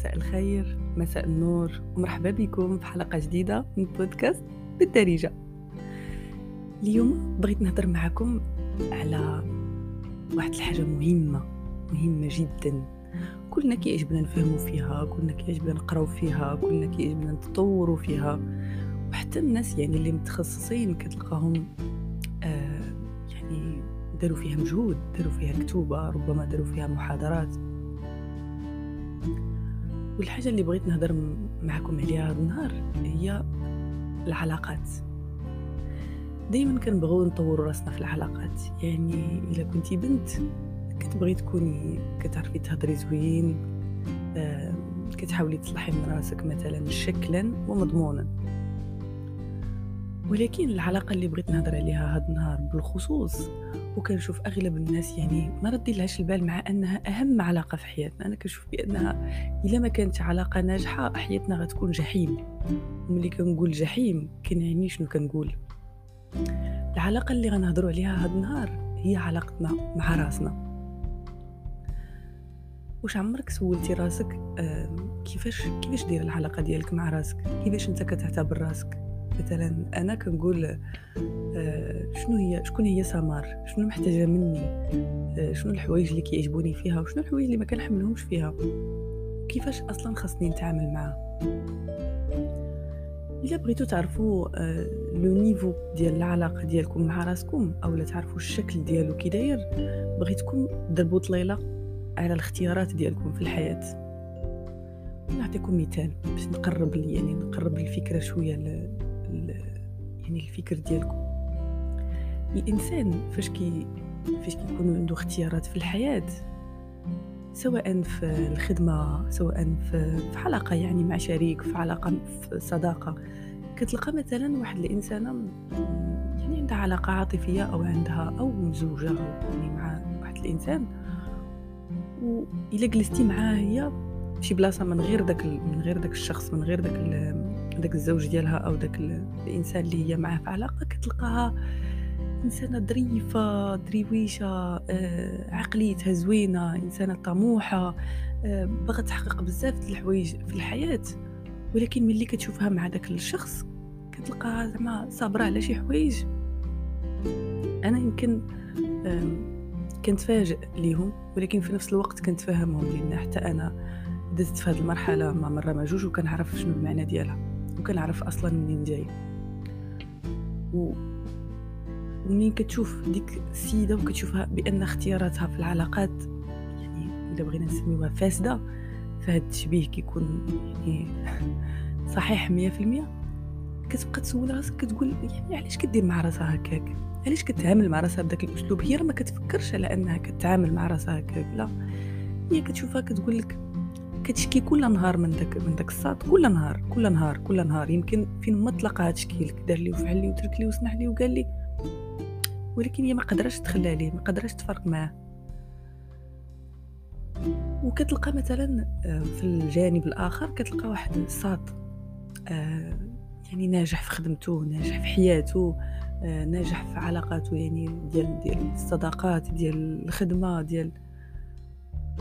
مساء الخير مساء النور ومرحبا بكم في حلقة جديدة من بودكاست بالدارجة. اليوم بغيت نهضر معكم على واحد الحاجة مهمة مهمة جدا. كلنا كيعجبنا نفهموا فيها كلنا كيعجبنا نقراو فيها كلنا كيعجبنا نتطوروا فيها. وحتى الناس يعني اللي متخصصين كتلقاهم آه يعني داروا فيها مجهود داروا فيها كتوبة ربما داروا فيها محاضرات. والحاجة اللي بغيت نهضر معكم عليها هذا النهار هي العلاقات. دايما كنبغيو نطوروا راسنا في العلاقات. يعني إلا كنتي بنت كتبغي تكوني كتعرفي تهضري زوين كتحاولي تصلحي من راسك مثلا شكلا ومضمونا. ولكن العلاقة اللي بغيت نهضر عليها هاد النهار بالخصوص وكنشوف أغلب الناس يعني ما ردي لهاش البال مع أنها أهم علاقة في حياتنا. أنا كنشوف بأنها إلا ما كانت علاقة ناجحة حياتنا غتكون جحيم. وملي كنقول جحيم كنعني شنو كنقول؟ العلاقة اللي غنهضروا عليها هاد النهار هي علاقتنا مع راسنا. واش عمرك سولتي راسك؟ كيفاش كيفاش داير العلاقة ديالك مع راسك؟ كيفاش أنت كتعتبر راسك؟ مثلا أنا كنقول آه، شنو هي شكون هي سمار؟ شنو محتاجة مني؟ آه، شنو الحوايج اللي كيعجبوني فيها؟ وشنو الحوايج اللي ما كنحملهمش فيها؟ كيفاش أصلا خاصني نتعامل معها إلا بغيتو تعرفوا آه، لو نيفو ديال العلاقة ديالكم مع راسكم اولا تعرفوا الشكل ديالو كي داير بغيتكم ضربوا طليلة على الاختيارات ديالكم في الحياة. نعطيكم مثال باش نقرب يعني نقرب الفكرة شوية الفكر ديالكم. الإنسان فاش كي فاش كيكون عنده اختيارات في الحياة سواء في الخدمة سواء في, في علاقه يعني مع شريك في علاقه في صداقة كتلقى مثلا واحد الإنسانة يعني عندها علاقة عاطفية أو عندها أو مزوجه يعني مع واحد الإنسان. والا جلستي معاه هي شي بلاصة من غير داك من غير داك الشخص من غير داك داك الزوج ديالها أو داك الإنسان اللي هي معاه في علاقه كتلقاها إنسانة ظريفة درويشة آه، عقليتها زوينة إنسانة طموحة آه، باغا تحقق بزاف د الحوايج في الحياة. ولكن ملي كتشوفها مع داك الشخص كتلقاها زعما صابرة على شي حوايج. أنا يمكن كنتفاجئ ليهم ولكن في نفس الوقت كنتفهمهم لأن حتى أنا دزت في هذه المرحلة مع مرة ما جوج وكنعرف شنو المعنى ديالها. وكنعرف أصلا منين جاي. و ومنين كتشوف ديك السيدة وكتشوفها بأن اختياراتها في العلاقات يعني الا بغينا نسميوها فاسدة فهاد التشبيه كيكون يعني صحيح مية في المية. كتبقى تسول راسك كتقول يعني علاش كدير مع راسها هكاك؟ علاش كتعامل مع راسها بداك الأسلوب؟ هي ما كتفكرش على أنها كتعامل مع راسها هكاك لا. هي كتشوفها كتقول لك كتشكي كل نهار من داك من داك الصاد كل نهار كل نهار كل نهار. يمكن فين ما تلقاها تشكي لك دار لي وفعل لي وترك لي وسمح لي وقال لي ولكن هي ما قدرش تخلى عليه ما قدرش تفرق معاه. وكتلقى مثلا آه، في الجانب الآخر كتلقى واحد الصاد آه، يعني ناجح في خدمته ناجح في حياته آه، ناجح في علاقاته يعني ديال ديال الصداقات ديال الخدمة ديال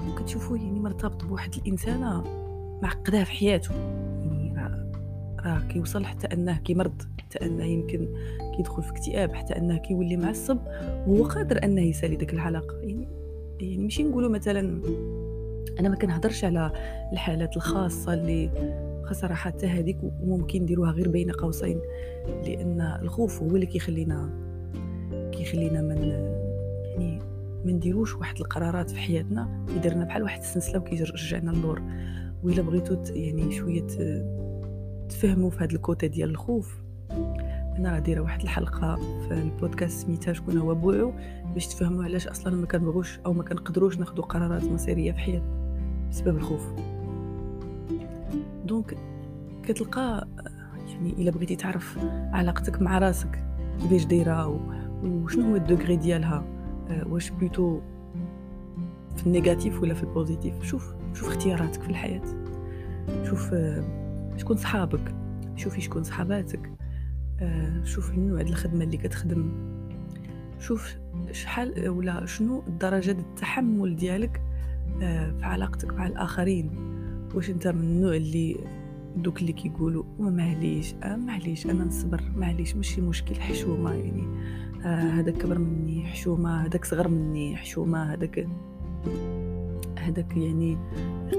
وكتشوفوا يعني مرتبط بواحد الإنسانة معقدة في حياته. يعني راه كيوصل حتى أنه كيمرض حتى أنه يمكن كيدخل في اكتئاب حتى أنه كيولي معصب وهو قادر أنه يسالي ديك العلاقة. يعني يعني ماشي نقولوا مثلا أنا ما كنهضرش على الحالات الخاصة اللي صراحة حتى هذيك وممكن نديروها غير بين قوسين لأن الخوف هو اللي كيخلينا كيخلينا من يعني ما نديروش واحد القرارات في حياتنا يديرنا بحال واحد السلسلة وكيرجعنا للور وإلا بغيتو يعني شوية تفهموا في هذا الكوتي ديال الخوف. أنا راه دايره واحد الحلقة في البودكاست سميتها شكون هو بوعو باش تفهموا علاش أصلا ما كنبغوش أو ما كنقدروش ناخذ قرارات مصيرية في حياتنا بسبب الخوف. donc كتلقى يعني إلا بغيتي تعرف علاقتك مع راسك كيفاش دايرة وشنو هو ال degré ديالها. واش plutôt في ال négatif ولا في ال positif شوف شوف اختياراتك في الحياة شوف شكون صحابك شوفي شكون صحاباتك شوف النوع ديال الخدمه اللي كتخدم شوف شحال ولا شنو درجه التحمل ديالك في علاقتك مع الاخرين واش انت من النوع اللي دوك اللي كيقولوا معليش آه معليش أنا نصبر معليش ماشي مشكل حشومه يعني هذاك كبر مني حشومة هذاك صغر مني حشومة هذاك هذاك يعني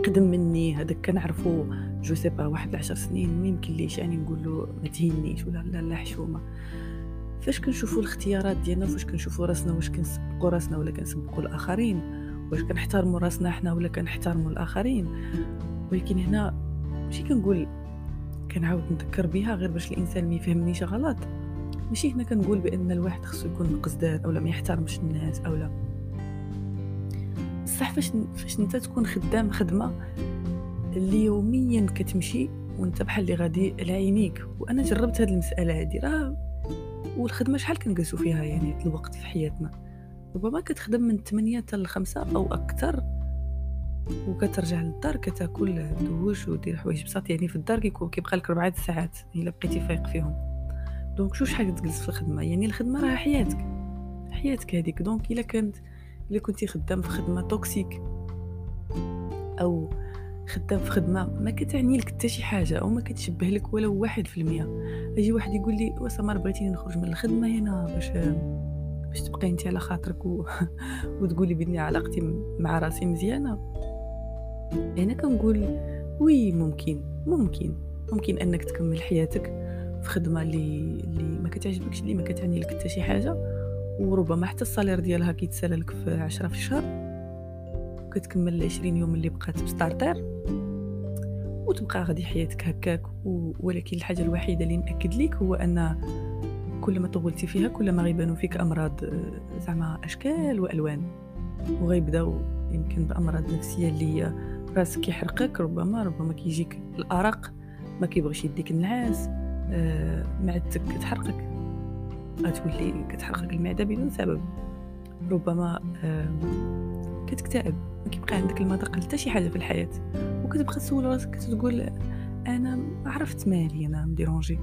قدم مني هذاك كنعرفو je sais pas واحد العشر سنين ما يمكن ليش يعني نقول له ما تهينيش ولا لا لا حشومة. فاش كنشوفوا الاختيارات ديالنا فاش كنشوفوا راسنا واش كنسبقوا راسنا ولا كنسبقوا الآخرين؟ واش كنحترموا راسنا حنا ولا كنحترموا الآخرين؟ ولكن هنا ماشي كنقول كنعاود نذكر بها غير باش الإنسان ما يفهمنيش غلط. ماشي هنا كنقول بأن الواحد خصو يكون قصداد اولا ما يحترمش الناس اولا بصح فاش فاش أنت تكون خدام خدمة اللي يوميا كتمشي وأنت بحال اللي غادي لعينيك. وأنا جربت هذه المسألة هذه راه والخدمة شحال كنجلسوا فيها يعني الوقت في حياتنا؟ ربما كتخدم من 8 حتى ل 5 أو أكثر وكترجع للدار كتاكل دوش ودير حوايج بساط. يعني في الدار كيكون كيبقى لك 4 ساعات إلا بقيتي فايق فيهم. donc شو شحال تجلس في الخدمة؟ يعني الخدمة راه حياتك. حياتك هذيك. donc إلا كانت إلا كنتي خدام في خدمة toxique أو خدام في خدمة ما كتعني لك حتى شي حاجة أو ما كتشبه لك ولا واحد في المية. أجي واحد يقول لي وسمر بغيتيني نخرج من الخدمة هنا باش باش تبقي انت على خاطرك و... وتقولي بني علاقتي مع راسي مزيانة. هنا كنقول oui ممكن ممكن ممكن أنك تكمل حياتك في خدمة اللي اللي ما كتعجبكش اللي ما كتعني لك حتى شي حاجة وربما حتى ال salaire ديالها كيتسالى لك في عشرة في الشهر كتكمل العشرين يوم اللي بقات ب starter وتبقى غادي حياتك هكاك ولكن الحاجة الوحيدة اللي نأكد لك هو أن كل ما طولتي فيها كل ما غيبانوا فيك أمراض زعما أشكال وألوان. وغيبداو يمكن بأمراض نفسية اللي راسك يحرقك ربما ربما كيجيك الأرق ما كيبغيش يديك النعاس. آه معدتك كتحرقك غتولي كتحرقك المعدة بدون سبب. ربما آه كتكتئب. ما كيبقى عندك المذاق حتى شي حاجة في الحياة. وكتبقى تسول راسك كتقول أنا عرفت مالي أنا م dérangé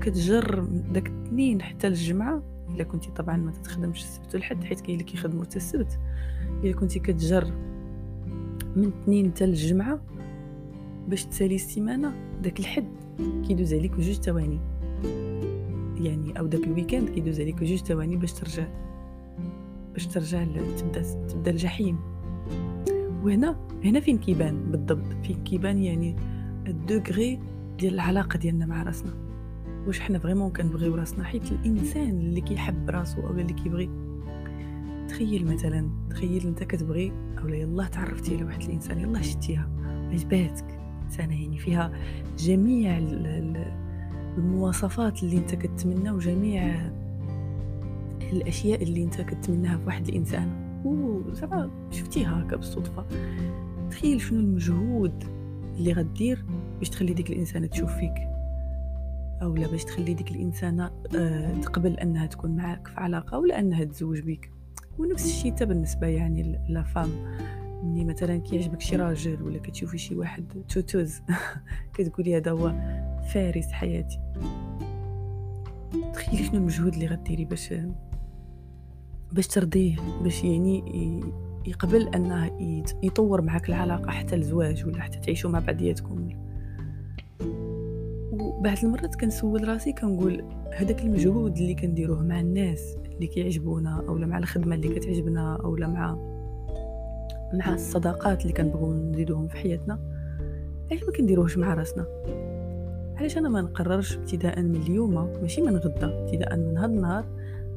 كتجر داك الاثنين حتى الجمعة. إلا كنتي طبعا ما تخدمش السبت والحد حيت كاين اللي كيخدموا حتى السبت. إلا كنتي كتجر من اثنين حتى الجمعة باش تسالي السيمانة داك الحد. كيدوز عليك بجوج ثواني. يعني أو داك ال week-end كيدوز عليك بجوج ثواني باش ترجع باش ترجع تبدا تبدا الجحيم. وهنا هنا فين كيبان بالضبط؟ فين كيبان يعني ال degré ديال العلاقة ديالنا مع راسنا. واش حنا vraiment كنبغيو راسنا حيت الإنسان اللي كيحب راسو أو اللي كيبغي. تخيل مثلا تخيل أنت كتبغي أو يلا تعرفتي على واحد الإنسان يلا شتيها عجباتك. انسانه يعني فيها جميع المواصفات اللي انت كتمنى وجميع الأشياء اللي انت كتمناها في واحد الإنسان. وزعما شفتيها هكا بالصدفة. تخيل شنو المجهود اللي غدير باش تخلي ديك الإنسانة تشوف فيك. أو لا باش تخلي ديك الإنسانة آه، تقبل أنها تكون معك في علاقة ولا أنها تزوج بك ونفس الشيء حتى بالنسبة يعني les femmes ملي مثلا كيعجبك شي راجل ولا كتشوفي شي واحد توتوز كتقولي هذا هو فارس حياتي. تخيلي شنو المجهود اللي غديري باش باش ترضيه باش يعني يقبل أنه يطور معك العلاقة حتى الزواج ولا حتى تعيشوا مع بعضياتكم. وبعض المرات كنسول راسي كنقول هذاك المجهود اللي كنديروه مع الناس اللي كيعجبونا اولا مع الخدمة اللي كتعجبنا اولا مع مع الصداقات اللي كنبغيو نزيدوهم في حياتنا علاش ما كنديروهش مع راسنا؟ علاش أنا ما نقررش ابتداء من اليوم ماشي من غدا ابتداء من هذا النهار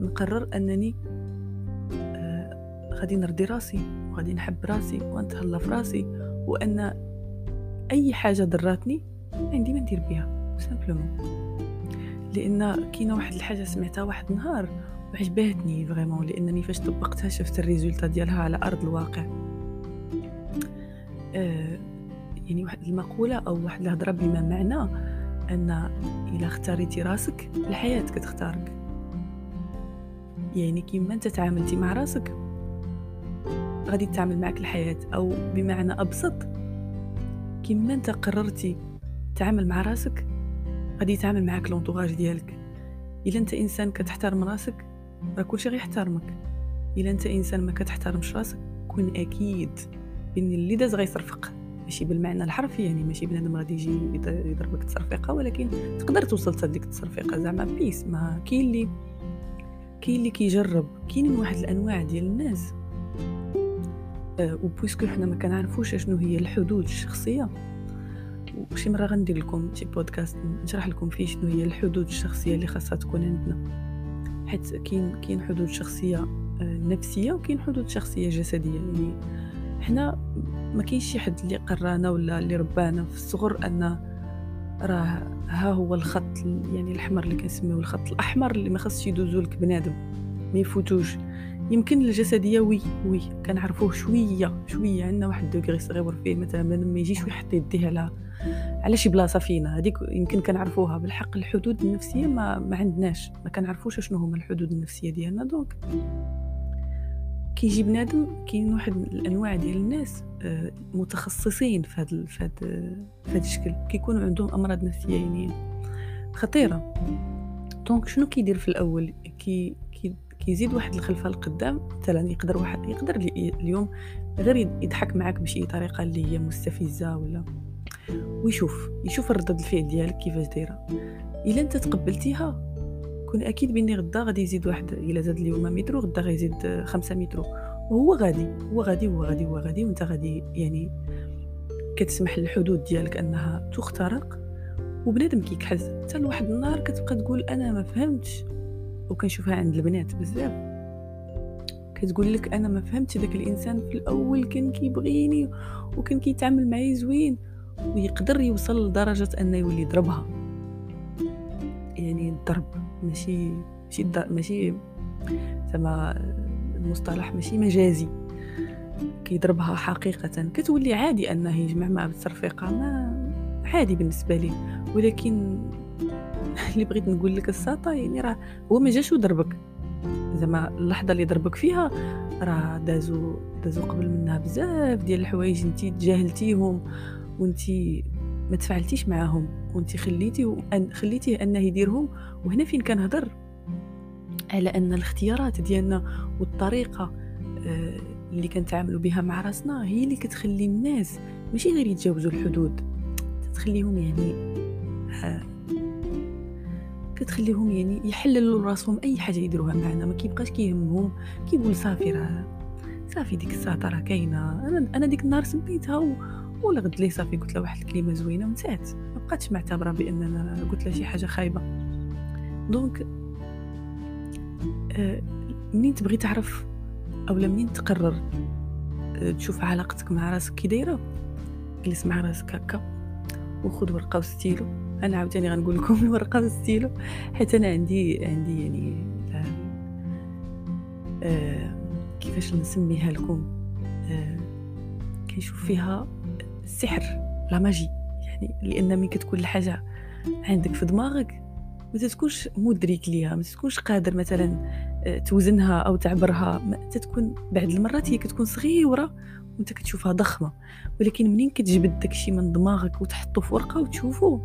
نقرر أنني آه غادي نرضي راسي وغادي نحب راسي ونتهلا في راسي وأن أي حاجة ضراتني عندي ما ندير بها simplement لأن كاينة واحد الحاجة سمعتها واحد النهار وعجباتني vraiment لأنني فاش طبقتها شفت ال résultat ديالها على أرض الواقع. يعني واحد المقولة أو واحد الهضره بما معنى أن إلا اختاريتي راسك الحياة كتختارك. يعني كيما أنت تعاملتي مع راسك غادي تتعامل معك الحياة أو بمعنى أبسط كيما أنت قررتي تعامل مع راسك غادي يتعامل معك لونطوراج ديالك. إلا أنت إنسان كتحترم راسك راه كلشي غيحترمك. إلا أنت إنسان ما كتحترمش راسك كون أكيد. بان اللي داز غيصرفق ماشي بالمعنى الحرفي يعني ماشي بنادم غادي يجي يضربك تصرفيقه ولكن تقدر توصل حتى ديك التصرفيقه زعما بيس ما كاين اللي كاين اللي كيجرب كاينين واحد الأنواع ديال الناس. أه و puisque حنا ما كنعرفوش شنو هي الحدود الشخصية وشي مرة غندير لكم شي بودكاست نشرح لكم فيه شنو هي الحدود الشخصية اللي خاصها تكون عندنا. حيت كاين كاين حدود شخصية آه، نفسية وكاين حدود شخصية جسدية. يعني حنا ما كاينش شي حد اللي قرانا ولا اللي ربانا. في الصغر أن راه ها هو الخط يعني الأحمر اللي كنسميوه الخط الأحمر اللي ما خاصش يدوزو لك بنادم ما يفوتوش. يمكن الجسدية oui oui كنعرفوه شوية شوية. عندنا واحد degré صغير فيه مثلا ما يجيش ويحط يديه على على شي بلاصة فينا. هذيك يمكن كنعرفوها. بالحق الحدود النفسية ما ما عندناش. ما كنعرفوش شنو هما الحدود النفسية ديالنا. donc كيجي بنادم كاين واحد الأنواع ديال الناس آه، متخصصين في هذا في هذا الشكل. كيكونوا عندهم أمراض نفسية يعني خطيرة. donc شنو كيدير في الأول؟ كي كي كيزيد واحد الخلفة لقدام مثلا يقدر واحد يقدر اليوم غير يضحك معاك بشي طريقة اللي هي مستفزة ولا ويشوف يشوف الردة الفعل ديالك كيفاش دايرة. إلا أنت تقبلتيها كون أكيد باني غدا غادي يزيد واحد إلا زاد اليوم مترو غدا غيزيد خمسة مترو وهو غادي هو غادي هو غادي هو غادي وأنت غادي يعني كتسمح للحدود ديالك أنها تخترق. وبنادم كيكحز حتى لواحد النهار كتبقى تقول أنا ما فهمتش. وكنشوفها عند البنات بزاف. كتقول لك أنا ما فهمتش داك الإنسان في الأول كان كيبغيني وكان كيتعامل معايا زوين ويقدر يوصل لدرجة أنه يولي يضربها. يعني الضرب. ماشي ماشي ماشي زعما المصطلح ماشي مجازي. كيضربها حقيقة. كتولي عادي أنه يجمع معها بالترفيقة ما عادي بالنسبة لي ولكن اللي بغيت نقول لك الساطا يعني راه هو ما جاش وضربك. زعما اللحظة اللي ضربك فيها راه دازو دازو قبل منها بزاف ديال الحوايج انت تجاهلتيهم وانت ما تفاعلتيش معاهم. وانت خليتي وأن خليتيه انه يديرهم؟ وهنا فين كنهضر على أن الاختيارات ديالنا والطريقة آه، اللي كنتعاملوا بها مع راسنا هي اللي كتخلي الناس ماشي غير يتجاوزوا الحدود. تخليهم يعني آه، كتخليهم يعني يحللوا راسهم أي حاجة يديروها معنا. ما كيبقاش كيهمهم كيقول صافي راه صافي ديك الساعة راه كاينة. أنا أنا ديك النهار سميتها. ولا غد لي صافي قلت له واحد الكلمة زوينة ونسات ما بقاتش معتبرة بان أنا قلت له شي حاجة خايبة. donc آه منين تبغي تعرف اولا منين تقرر آه تشوف علاقتك مع راسك كي دايرة؟ جلس مع راسك هكا وخذ ورقة وستيلو. أنا عاوتاني غنقول لكم الورقه والستيلو حيت أنا عندي عندي يعني آه كيفاش نسميها لكم؟ آه كنشوف فيها السحر لا ماجي. يعني لأن ملي كتكون الحاجة عندك في دماغك ما تكونش مدرك ليها ما تكونش قادر مثلا آه، توزنها أو تعبرها. ما تتكون بعد المرات هي كتكون صغيرة وأنت كتشوفها ضخمة. ولكن منين كتجبد داكشي من دماغك وتحطه في ورقة وتشوفو؟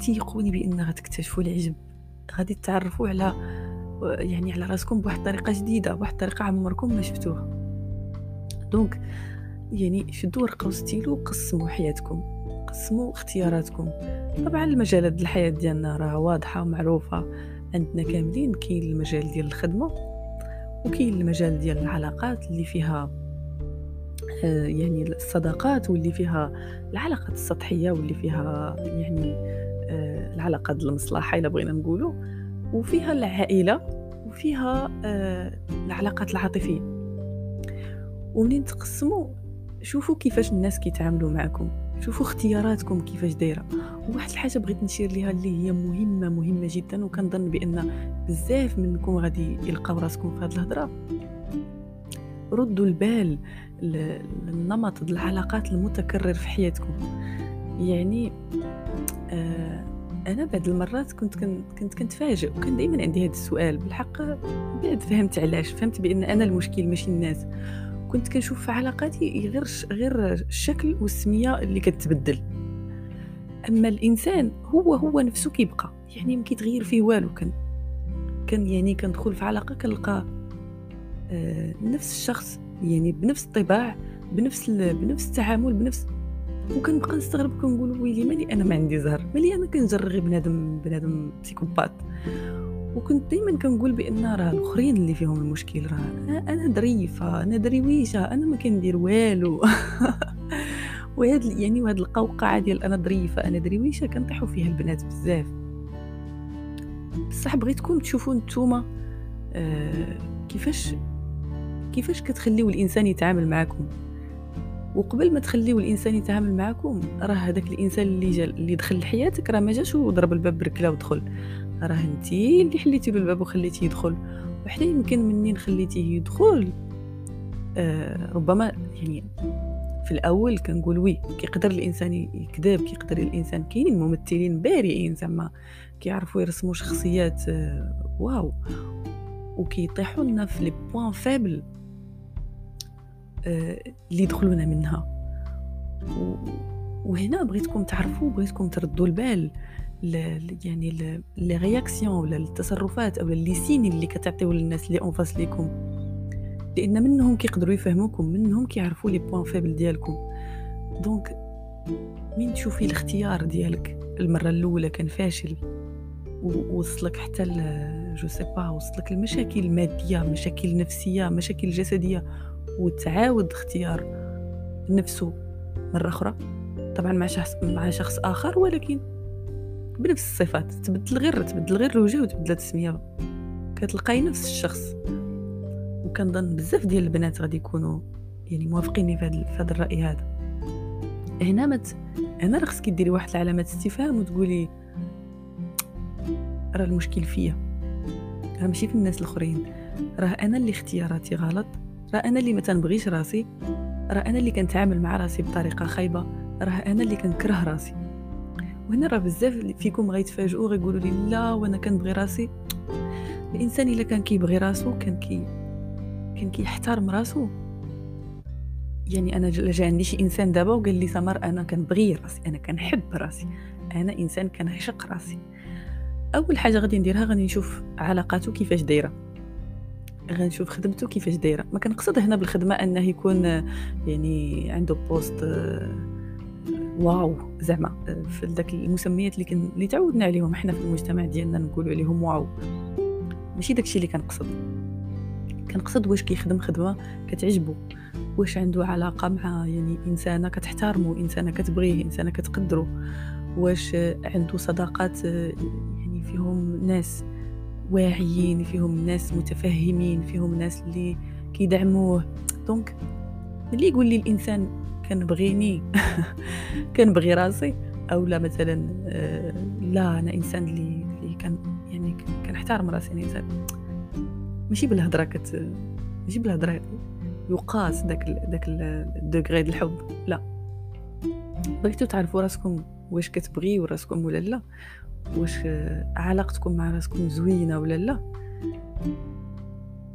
تيقوني بان غتكتشفوا العجب. غادي تعرفوا على يعني على راسكم بواحد الطريقة جديدة بواحد الطريقة عمركم ما شفتوها. دونك يعني شدوا ورقة وستيلو وقسموا حياتكم. قسموا اختياراتكم. طبعا المجالات الحياة ديالنا راه واضحة ومعروفة. عندنا كاملين كاين المجال ديال الخدمة وكاين المجال ديال العلاقات اللي فيها آه، يعني الصداقات واللي فيها العلاقات السطحية واللي فيها يعني آه، العلاقات المصلحة إلا بغينا نقولوا. وفيها العائلة وفيها آه، العلاقات العاطفية. ومنين تقسموا شوفوا كيفاش الناس كيتعاملوا معكم شوفوا اختياراتكم كيفاش دايرة. وواحد الحاجة بغيت نشير ليها اللي هي مهمة مهمة جدا وكنظن بأن بزاف منكم غادي يلقاو راسكم في هذه الهضرة. ردوا البال للنمط العلاقات المتكرر في حياتكم. يعني آه أنا بعض المرات كنت كنت كنتفاجئ وكان دائما عندي هذا السؤال. بالحق بعد فهمت علاش. فهمت بأن أنا المشكل ماشي الناس. كنت كنشوف في علاقاتي غير غير الشكل والسمية اللي كتبدل. أما الإنسان هو هو نفسه كيبقى يعني ما كيتغير فيه والو كان كان يعني كندخل في علاقة كنلقى آه نفس الشخص يعني بنفس الطباع بنفس بنفس التعامل بنفس وكنبقى نستغرب كنقول ويلي مالي أنا ما عندي زهر مالي أنا كنجر غير بنادم بنادم بسيكوبات. وكنت دائما كنقول بأن راه الآخرين اللي فيهم المشكل راه أنا ظريفه أنا درويشه أنا ما كندير والو. وهاد يعني وهاد القوقعة ديال أنا ظريفه أنا درويشه كنطيحوا فيها البنات بزاف. بصح بغيتكم تشوفوا نتوما آه كيفاش كيفاش كتخليو الإنسان يتعامل معكم وقبل ما تخليو الإنسان يتعامل معكم راه هذاك الإنسان اللي جا اللي دخل لحياتك راه ما جاش وضرب الباب بركلة ودخل. راه انتي اللي حليتي له الباب وخليتيه يدخل. وحتى يمكن منين خليتيه يدخل. آه ربما يعني في الأول كنقول وي كيقدر الإنسان يكذب كيقدر الإنسان كاينين ممثلين بارعين زعما كيعرفوا يرسموا شخصيات آه wow. وكيطيحوا لنا في les points faibles آه اللي يدخلونا منها. وهنا بغيتكم تعرفوا بغيتكم تردوا البال. يعني les réactions ولا التصرفات أو les signes اللي كتعطيو للناس اللي en face ليكم. لأن منهم كيقدروا يفهموكم منهم كيعرفوا les points faibles ديالكم. donc من تشوفي الاختيار ديالك؟ المرة الأولى كان فاشل. ووصلك حتى je sais pas وصلك المشاكل مادية مشاكل نفسية مشاكل جسدية. وتعاود اختيار نفسه مرة أخرى. طبعا مع شخص مع شخص آخر ولكن بنفس الصفات تبدل غير تبدل غير الوجه وتبدل التسمية. كتلقاي نفس الشخص. وكنظن بزاف ديال البنات غادي يكونوا يعني موافقيني في هذا الرأي هذا. هنا مت هنا راه خصك ديري واحد العلامات استفهام وتقولي راه المشكل فيا. راه ماشي في الناس الآخرين. راه أنا اللي اختياراتي غلط. راه أنا اللي ما تنبغيش راسي. راه أنا اللي كنتعامل مع راسي بطريقة خايبة. راه أنا اللي كنكره راسي. وهنا راه بزاف فيكم غيتفاجئوا غيقولوا لي لا وأنا كنبغي راسي. الإنسان إلا كان كيبغي راسو كان كي كان كيحترم راسو. يعني أنا جا عندي شي إنسان دابا وقال لي سمر أنا كنبغي راسي أنا كنحب راسي. أنا إنسان كنعشق راسي. أول حاجة غادي نديرها غادي نشوف علاقاته كيفاش دايرة. غنشوف خدمته كيفاش دايرة. ما كنقصد هنا بالخدمة أنه يكون يعني عنده poste wow زعما في داك المسميات اللي كن اللي تعودنا عليهم حنا في المجتمع ديالنا نقولوا عليهم wow. ماشي داكشي اللي كنقصد. كنقصد واش كيخدم خدمة كتعجبو. واش عنده علاقة مع يعني إنسانة كتحترمو إنسانة كتبغيه إنسانة كتقدرو. واش عنده صداقات يعني فيهم ناس واعيين فيهم ناس متفهمين فيهم ناس اللي كيدعموه. دونك ملي يقول لي الإنسان كنبغيني كنبغي راسي أو لا مثلا آه، لا أنا إنسان اللي اللي كان يعني كنحترم راسي أنا انسان ماشي بالهضره كت ماشي بالهضره يقاس داك داك الدوغري ديال الحب لا. بغيتو تعرفوا راسكم واش كتبغيو راسكم ولا لا واش علاقتكم مع راسكم زوينة ولا لا.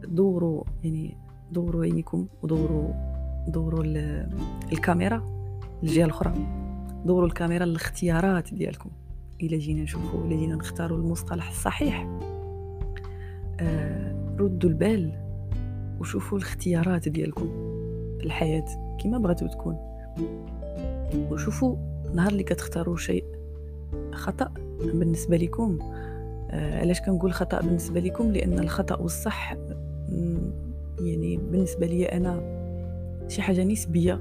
دوروا يعني دوروا عينيكم ودوروا دوروا الكاميرا الجهة الأخرى. دوروا الكاميرا للاختيارات ديالكم. إلا جينا نشوفوا إلا جينا نختاروا المصطلح الصحيح. آه ردوا البال وشوفوا الاختيارات ديالكم في الحياة كما بغاتو تكون. وشوفوا نهار اللي كتختاروا شيء خطأ بالنسبة لكم. آه علاش كنقول خطأ بالنسبة لكم؟ لأن الخطأ والصح يعني بالنسبة لي أنا شي حاجة نسبية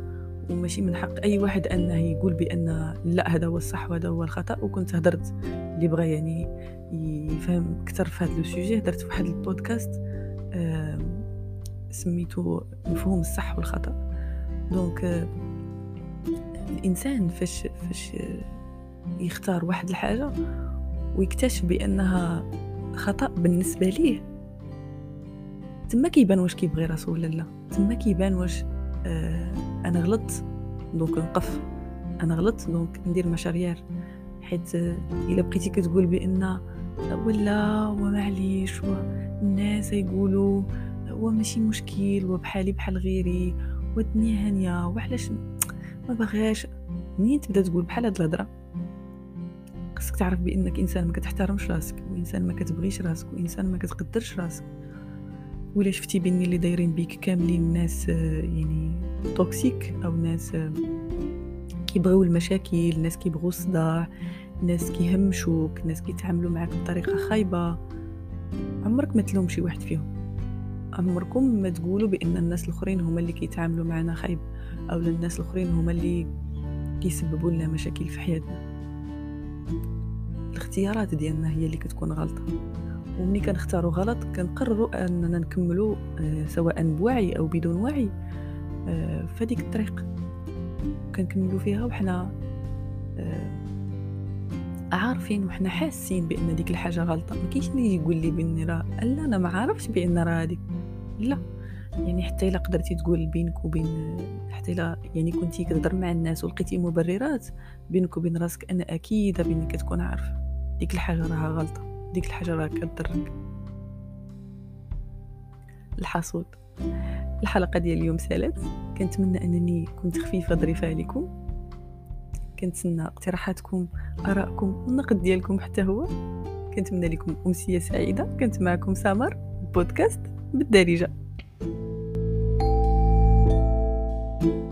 وماشي من حق أي واحد انه يقول بأن لا هذا هو الصح وهذا هو الخطأ. وكنت هدرت اللي بغى يعني يفهم أكثر في هذا ال sujet. هدرت واحد البودكاست سميتو مفهوم الصح والخطأ. donc الإنسان فاش فاش يختار واحد الحاجة ويكتشف بأنها خطأ بالنسبة ليه تما كيبان واش كيبغي راسو ولا لا تما كيبان واش آه أنا غلطت donc نقف. أنا غلطت donc ندير مشاريع حيت إلا بقيتي كتقول بأن ولا ومعليش والناس يقولوا وماشي مشكل وبحالي بحال غيري والدنيا هانية وعلاش ما بغاش منين تبدا تقول بحال هاد الهضرة؟ خصك تعرف بأنك إنسان ما كتحترمش راسك وانسان ما كتبغيش راسك وانسان ما كتقدرش راسك. ولا شفتي بلي اللي دايرين بيك كاملين ناس آه، يعني toxique أو ناس آه، كيبغيو المشاكل ناس كيبغيو الصداع ناس كيهمشوك ناس كيتعاملوا معك بطريقة خايبة. عمرك ما تلوم شي واحد فيهم. عمركم ما تقولوا بأن الناس الأخرين هما اللي كيتعاملوا معنا خايب أو الناس الأخرين هما اللي كيسببوا لنا مشاكل في حياتنا. الاختيارات ديالنا هي اللي كتكون غلطة. ومني كنختاروا غلط كنقرروا أننا نكملوا آه، سواء بوعي أو بدون وعي آه، فديك الطريق كنكملوا فيها. وحنا آه، عارفين وحنا حاسين بأن ديك الحاجة غلطة. ما كاينش اللي يقول لي بان راه لا أنا ما عارفش بأن راه هذيك لا يعني حتى إلا قدرتي تقول بينك وبين حتى إلا يعني كنتي كتهضر مع الناس ولقيتي مبررات بينك وبين راسك أنا أكيدة بأنك كتكون عارف ديك الحاجة راها غلطة. ديك الحاجة راه كضرك الحصول الحلقة ديال اليوم سالات كنتمنى أنني كنت خفيفة ظريفة عليكم. كنتسنى اقتراحاتكم آرائكم والنقد ديالكم حتى هو. كنتمنى لكم أمسية سعيدة. كنت معكم سامر بودكاست بالدارجة. thank you